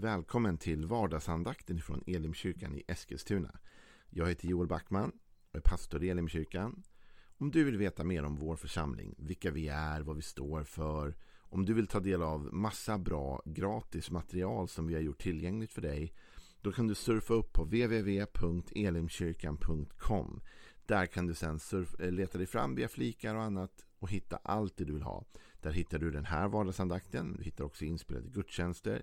Välkommen till vardagsandakten från Elimkyrkan i Eskilstuna. Jag heter Joel Backman och är pastor i Elimkyrkan. Om du vill veta mer om vår församling, vilka vi är, vad vi står för, om du vill ta del av massa bra gratis material som vi har gjort tillgängligt för dig, då kan du surfa upp på www.elimkyrkan.com. Där kan du sen eh, leta dig fram via flikar och annat och hitta allt det du vill ha. Där hittar du den här vardagsandakten, du hittar också inspelade gudstjänster,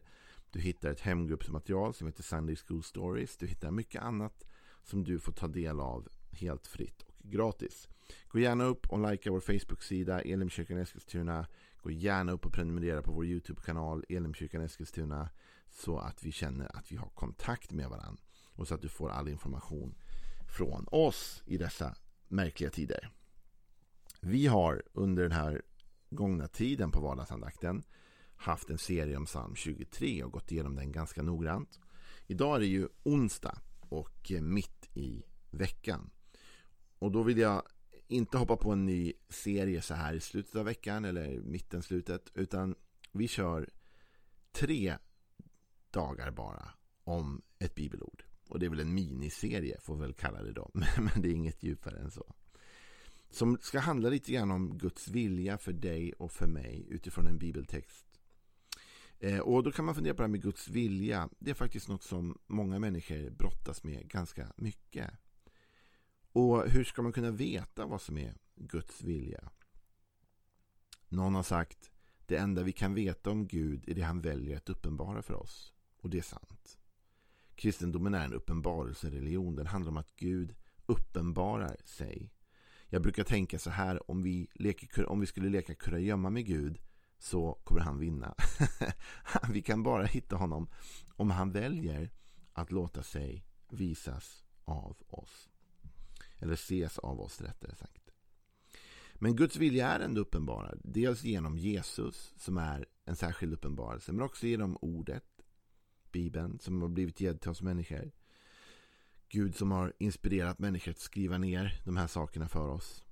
du hittar ett hemgruppsmaterial som heter Sunday School Stories. Du hittar mycket annat som du får ta del av helt fritt och gratis. Gå gärna upp och likea vår Facebook-sida Elimkyrkan Eskilstuna. Gå gärna upp och prenumerera på vår YouTube-kanal Elimkyrkan Eskilstuna så att vi känner att vi har kontakt med varandra och så att du får all information från oss i dessa märkliga tider. Vi har under den här gångna tiden på vardagsandakten haft en serie om psalm 23 och gått igenom den ganska noggrant. Idag är det ju onsdag och eh, mitt i veckan. Och då vill jag inte hoppa på en ny serie så här i slutet av veckan eller mitten slutet utan vi kör tre dagar bara om ett bibelord. Och det är väl en miniserie får vi väl kalla det då. Men det är inget djupare än så. Som ska handla lite grann om Guds vilja för dig och för mig utifrån en bibeltext Eh, och då kan man fundera på det här med Guds vilja. Det är faktiskt något som många människor brottas med ganska mycket. Och hur ska man kunna veta vad som är Guds vilja? Någon har sagt det enda vi kan veta om Gud är det han väljer att uppenbara för oss. Och det är sant. Kristendomen är en uppenbarelsereligion. Den handlar om att Gud uppenbarar sig. Jag brukar tänka så här om vi, leker, om vi skulle leka kurragömma med Gud så kommer han vinna. Vi kan bara hitta honom om han väljer att låta sig visas av oss. Eller ses av oss rättare sagt. Men Guds vilja är ändå uppenbarad. Dels genom Jesus som är en särskild uppenbarelse. Men också genom ordet. Bibeln som har blivit gedd till oss människor. Gud som har inspirerat människor att skriva ner de här sakerna för oss.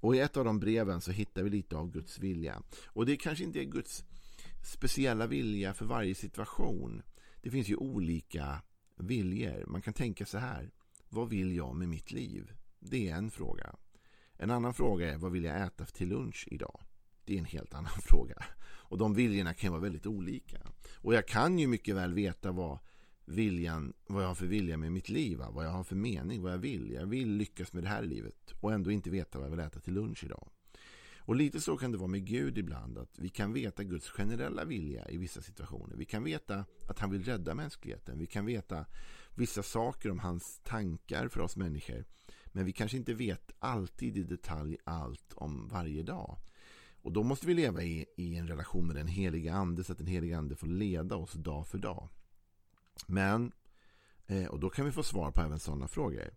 Och i ett av de breven så hittar vi lite av Guds vilja. Och det kanske inte är Guds speciella vilja för varje situation. Det finns ju olika viljor. Man kan tänka så här. Vad vill jag med mitt liv? Det är en fråga. En annan fråga är vad vill jag äta till lunch idag? Det är en helt annan fråga. Och de viljorna kan vara väldigt olika. Och jag kan ju mycket väl veta vad viljan, vad jag har för vilja med mitt liv, vad jag har för mening, vad jag vill. Jag vill lyckas med det här i livet och ändå inte veta vad jag vill äta till lunch idag. Och lite så kan det vara med Gud ibland, att vi kan veta Guds generella vilja i vissa situationer. Vi kan veta att han vill rädda mänskligheten. Vi kan veta vissa saker om hans tankar för oss människor. Men vi kanske inte vet alltid i detalj allt om varje dag. Och då måste vi leva i, i en relation med den heliga ande så att den heliga ande får leda oss dag för dag. Men, eh, och då kan vi få svar på även sådana frågor.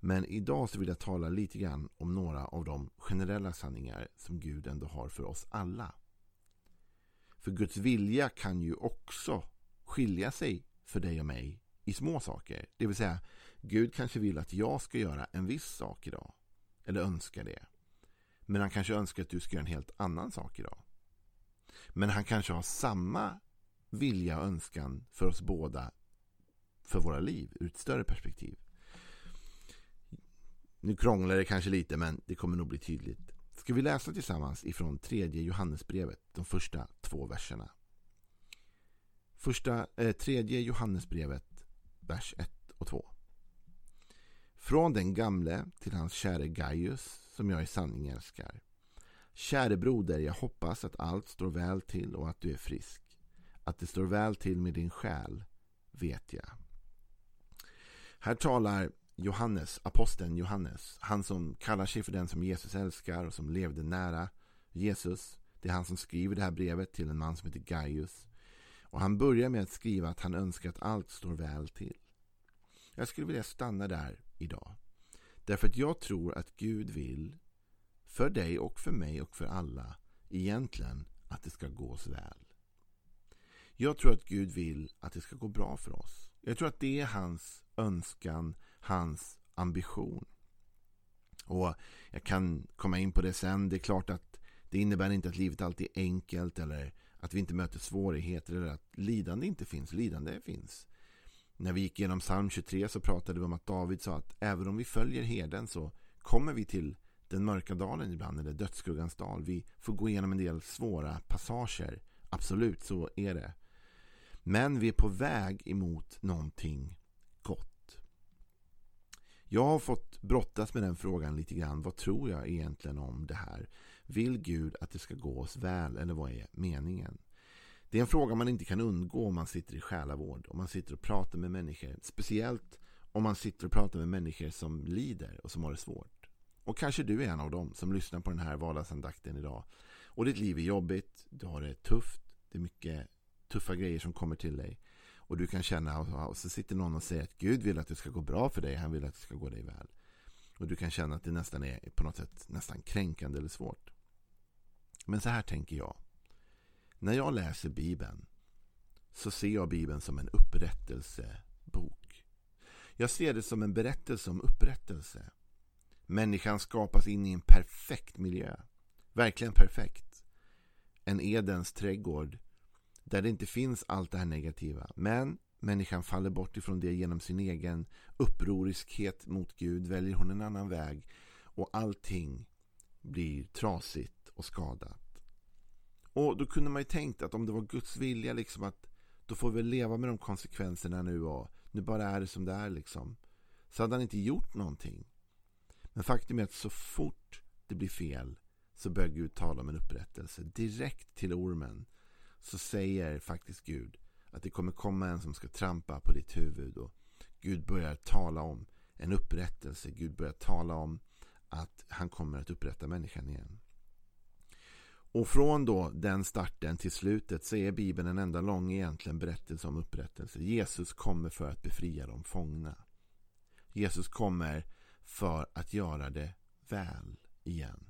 Men idag så vill jag tala lite grann om några av de generella sanningar som Gud ändå har för oss alla. För Guds vilja kan ju också skilja sig för dig och mig i små saker. Det vill säga, Gud kanske vill att jag ska göra en viss sak idag. Eller önskar det. Men han kanske önskar att du ska göra en helt annan sak idag. Men han kanske har samma vilja och önskan för oss båda för våra liv ur ett större perspektiv. Nu krånglar det kanske lite men det kommer nog bli tydligt. Ska vi läsa tillsammans ifrån tredje Johannesbrevet, de första två verserna. Första, eh, tredje Johannesbrevet, vers 1 och 2. Från den gamle till hans käre Gaius, som jag i sanning älskar. Käre broder, jag hoppas att allt står väl till och att du är frisk. Att det står väl till med din själ, vet jag. Här talar Johannes, aposteln Johannes, han som kallar sig för den som Jesus älskar och som levde nära Jesus. Det är han som skriver det här brevet till en man som heter Gaius. Och han börjar med att skriva att han önskar att allt står väl till. Jag skulle vilja stanna där idag. Därför att jag tror att Gud vill, för dig och för mig och för alla, egentligen att det ska gå så väl. Jag tror att Gud vill att det ska gå bra för oss. Jag tror att det är hans önskan, hans ambition. Och Jag kan komma in på det sen. Det är klart att det innebär inte att livet alltid är enkelt eller att vi inte möter svårigheter eller att lidande inte finns. Lidande finns. När vi gick igenom psalm 23 så pratade vi om att David sa att även om vi följer herden så kommer vi till den mörka dalen ibland, eller dödsskuggans dal. Vi får gå igenom en del svåra passager. Absolut, så är det. Men vi är på väg emot någonting gott. Jag har fått brottas med den frågan lite grann. Vad tror jag egentligen om det här? Vill Gud att det ska gå oss väl eller vad är meningen? Det är en fråga man inte kan undgå om man sitter i själavård. Om man sitter och pratar med människor. Speciellt om man sitter och pratar med människor som lider och som har det svårt. Och kanske du är en av dem som lyssnar på den här vardagsandakten idag. Och ditt liv är jobbigt. Du har det tufft. Det är mycket tuffa grejer som kommer till dig. Och du kan känna, och så sitter någon och säger att Gud vill att det ska gå bra för dig. Han vill att det ska gå dig väl. Och du kan känna att det nästan är på något sätt nästan kränkande eller svårt. Men så här tänker jag. När jag läser Bibeln så ser jag Bibeln som en upprättelsebok. Jag ser det som en berättelse om upprättelse. Människan skapas in i en perfekt miljö. Verkligen perfekt. En Edens trädgård där det inte finns allt det här negativa. Men människan faller bort ifrån det genom sin egen upproriskhet mot Gud. Väljer hon en annan väg och allting blir trasigt och skadat. Och då kunde man ju tänkt att om det var Guds vilja liksom att då får vi leva med de konsekvenserna nu och nu bara är det som det är liksom. Så hade han inte gjort någonting. Men faktum är att så fort det blir fel så börjar Gud tala om en upprättelse. Direkt till ormen så säger faktiskt Gud att det kommer komma en som ska trampa på ditt huvud. Och Gud börjar tala om en upprättelse. Gud börjar tala om att han kommer att upprätta människan igen. Och från då den starten till slutet så är Bibeln en enda lång egentligen berättelse om upprättelse. Jesus kommer för att befria de fångna. Jesus kommer för att göra det väl igen.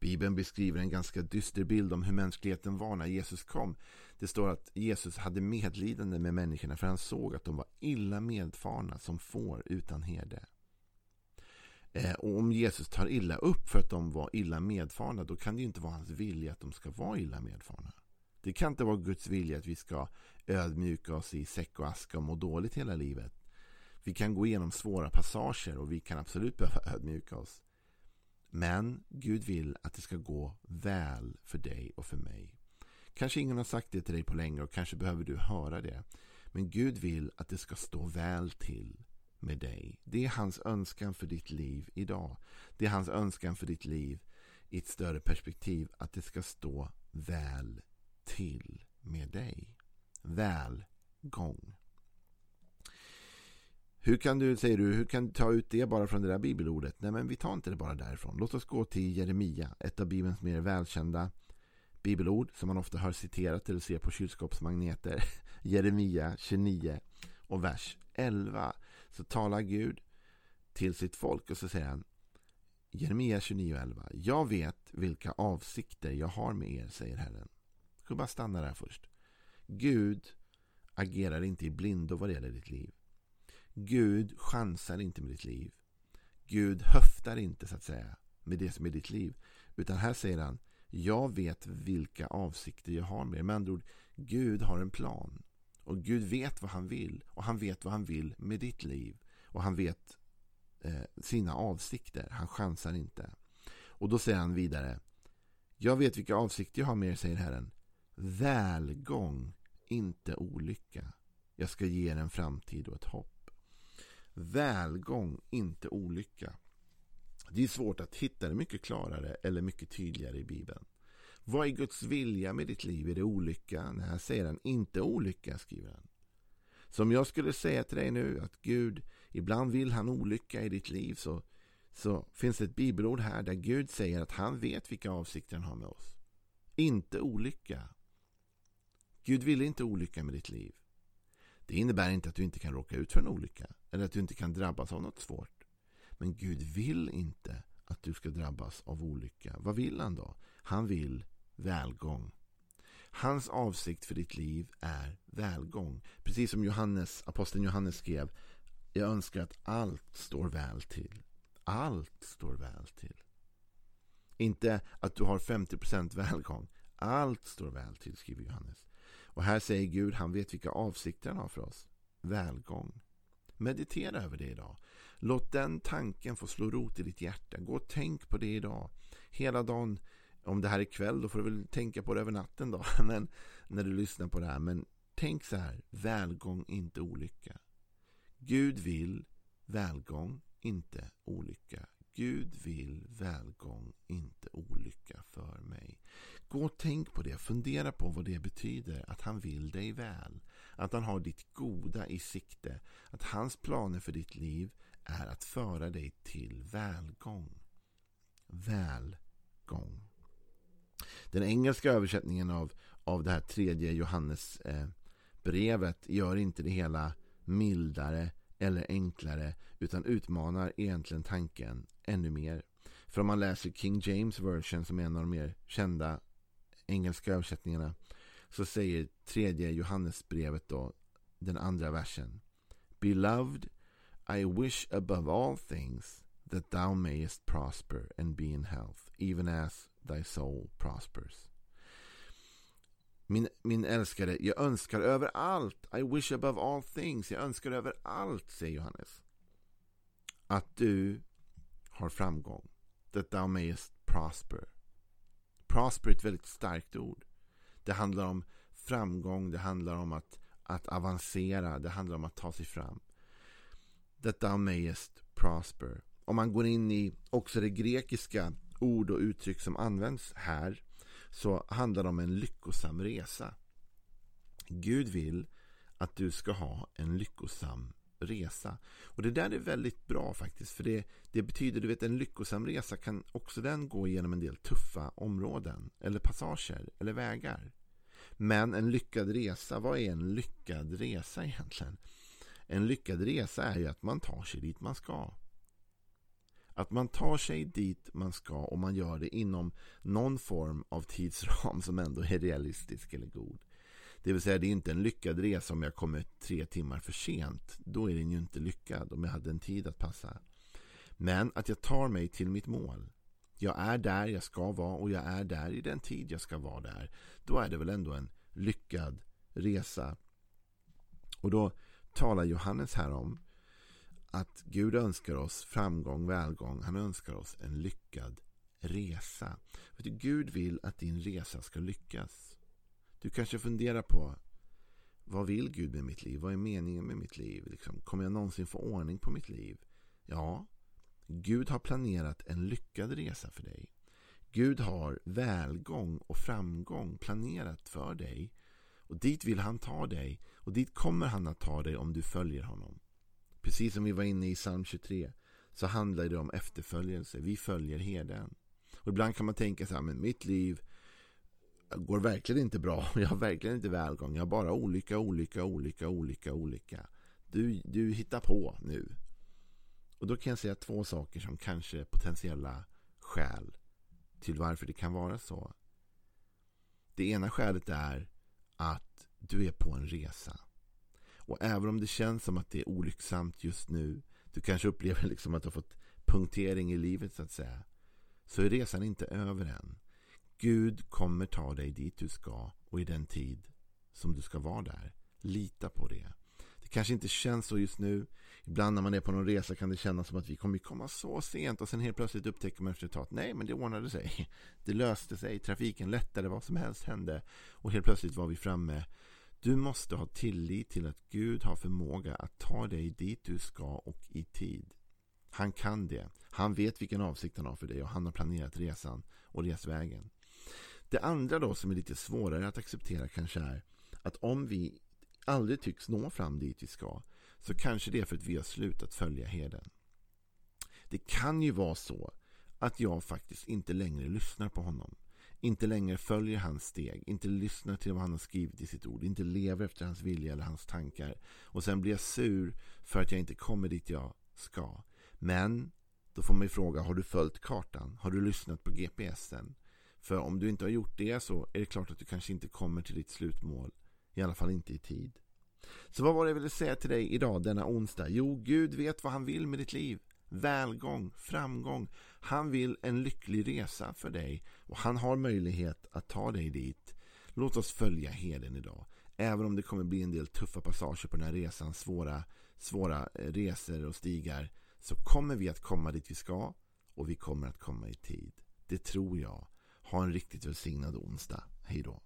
Bibeln beskriver en ganska dyster bild om hur mänskligheten var när Jesus kom. Det står att Jesus hade medlidande med människorna för han såg att de var illa medfarna som får utan herde. Eh, och om Jesus tar illa upp för att de var illa medfarna då kan det ju inte vara hans vilja att de ska vara illa medfarna. Det kan inte vara Guds vilja att vi ska ödmjuka oss i säck och aska och må dåligt hela livet. Vi kan gå igenom svåra passager och vi kan absolut behöva ödmjuka oss. Men Gud vill att det ska gå väl för dig och för mig. Kanske ingen har sagt det till dig på länge och kanske behöver du höra det. Men Gud vill att det ska stå väl till med dig. Det är hans önskan för ditt liv idag. Det är hans önskan för ditt liv i ett större perspektiv att det ska stå väl till med dig. Välgång. Hur kan du, säger du, hur kan du ta ut det bara från det där bibelordet? Nej, men vi tar inte det bara därifrån. Låt oss gå till Jeremia, ett av Bibelns mer välkända bibelord som man ofta hör citerat eller ser på kylskåpsmagneter. Jeremia 29 och vers 11 så talar Gud till sitt folk och så säger han Jeremia 29 och 11. Jag vet vilka avsikter jag har med er, säger Herren. Jag ska bara stanna där först. Gud agerar inte i blindo vad det gäller ditt liv. Gud chansar inte med ditt liv. Gud höftar inte så att säga med det som är ditt liv. Utan här säger han Jag vet vilka avsikter jag har med er. Med andra ord, Gud har en plan. Och Gud vet vad han vill. Och han vet vad han vill med ditt liv. Och han vet eh, sina avsikter. Han chansar inte. Och då säger han vidare. Jag vet vilka avsikter jag har med er, säger Herren. Välgång, inte olycka. Jag ska ge er en framtid och ett hopp. Välgång, inte olycka. Det är svårt att hitta det mycket klarare eller mycket tydligare i Bibeln. Vad är Guds vilja med ditt liv? Är det olycka? Nej, här säger han inte olycka, skriver han. Så om jag skulle säga till dig nu att Gud, ibland vill han olycka i ditt liv så, så finns det ett bibelord här där Gud säger att han vet vilka avsikter han har med oss. Inte olycka. Gud vill inte olycka med ditt liv. Det innebär inte att du inte kan råka ut för en olycka eller att du inte kan drabbas av något svårt. Men Gud vill inte att du ska drabbas av olycka. Vad vill han då? Han vill välgång. Hans avsikt för ditt liv är välgång. Precis som Johannes, aposteln Johannes skrev. Jag önskar att allt står väl till. Allt står väl till. Inte att du har 50% välgång. Allt står väl till, skriver Johannes. Och här säger Gud, han vet vilka avsikter han har för oss. Välgång. Meditera över det idag. Låt den tanken få slå rot i ditt hjärta. Gå och tänk på det idag. Hela dagen. Om det här är kväll, då får du väl tänka på det över natten då. Men när du lyssnar på det här. Men tänk så här. Välgång, inte olycka. Gud vill välgång, inte olycka. Gud vill välgång, inte olycka för mig. Gå och tänk på det. Fundera på vad det betyder att han vill dig väl. Att han har ditt goda i sikte. Att hans planer för ditt liv är att föra dig till välgång. Välgång. Den engelska översättningen av, av det här tredje Johannes eh, brevet gör inte det hela mildare eller enklare utan utmanar egentligen tanken ännu mer. För om man läser King James version som är en av de mer kända engelska översättningarna så säger tredje Johannesbrevet då den andra versen Beloved I wish above all things that thou mayest prosper and be in health even as thy soul prospers. Min, min älskade, jag önskar över allt. I wish above all things. Jag önskar över allt, säger Johannes. Att du har framgång. That thou mayest prosper. Prosper är ett väldigt starkt ord. Det handlar om framgång, det handlar om att, att avancera, det handlar om att ta sig fram. That thou mayest prosper. Om man går in i också det grekiska ord och uttryck som används här så handlar det om en lyckosam resa. Gud vill att du ska ha en lyckosam resa. Och det där är väldigt bra faktiskt. För det, det betyder, du vet en lyckosam resa kan också den gå igenom en del tuffa områden. Eller passager, eller vägar. Men en lyckad resa, vad är en lyckad resa egentligen? En lyckad resa är ju att man tar sig dit man ska. Att man tar sig dit man ska och man gör det inom någon form av tidsram som ändå är realistisk eller god. Det vill säga det är inte en lyckad resa om jag kommer tre timmar för sent. Då är den ju inte lyckad om jag hade en tid att passa. Men att jag tar mig till mitt mål. Jag är där jag ska vara och jag är där i den tid jag ska vara där. Då är det väl ändå en lyckad resa. Och då talar Johannes här om att Gud önskar oss framgång, välgång. Han önskar oss en lyckad resa. Gud vill att din resa ska lyckas. Du kanske funderar på vad vill Gud med mitt liv? Vad är meningen med mitt liv? Liksom, kommer jag någonsin få ordning på mitt liv? Ja, Gud har planerat en lyckad resa för dig. Gud har välgång och framgång planerat för dig. Och dit vill han ta dig. Och dit kommer han att ta dig om du följer honom. Precis som vi var inne i psalm 23 så handlar det om efterföljelse. Vi följer herden. Och ibland kan man tänka så här, men mitt liv går verkligen inte bra. Jag har verkligen inte välgång. Jag har bara olycka, olycka, olycka, olycka, olycka. Du, du hittar på nu. Och då kan jag säga två saker som kanske är potentiella skäl till varför det kan vara så. Det ena skälet är att du är på en resa. Och även om det känns som att det är olycksamt just nu, du kanske upplever liksom att du har fått punktering i livet så att säga, så är resan inte över än. Gud kommer ta dig dit du ska och i den tid som du ska vara där. Lita på det. Det kanske inte känns så just nu. Ibland när man är på någon resa kan det kännas som att vi kommer komma så sent och sen helt plötsligt upptäcker man efter ett tag nej men det ordnade sig. Det löste sig, trafiken lättade, vad som helst hände och helt plötsligt var vi framme du måste ha tillit till att Gud har förmåga att ta dig dit du ska och i tid. Han kan det. Han vet vilken avsikt han har för dig och han har planerat resan och resvägen. Det andra då som är lite svårare att acceptera kanske är att om vi aldrig tycks nå fram dit vi ska så kanske det är för att vi har slutat följa herden. Det kan ju vara så att jag faktiskt inte längre lyssnar på honom inte längre följer hans steg, inte lyssnar till vad han har skrivit i sitt ord, inte lever efter hans vilja eller hans tankar. Och sen blir jag sur för att jag inte kommer dit jag ska. Men då får man ju fråga, har du följt kartan? Har du lyssnat på GPSen? För om du inte har gjort det så är det klart att du kanske inte kommer till ditt slutmål. I alla fall inte i tid. Så vad var det jag ville säga till dig idag denna onsdag? Jo, Gud vet vad han vill med ditt liv. välgång, framgång. Han vill en lycklig resa för dig och han har möjlighet att ta dig dit. Låt oss följa heden idag. Även om det kommer bli en del tuffa passager på den här resan, svåra, svåra eh, resor och stigar, så kommer vi att komma dit vi ska och vi kommer att komma i tid. Det tror jag. Ha en riktigt välsignad onsdag. Hej då.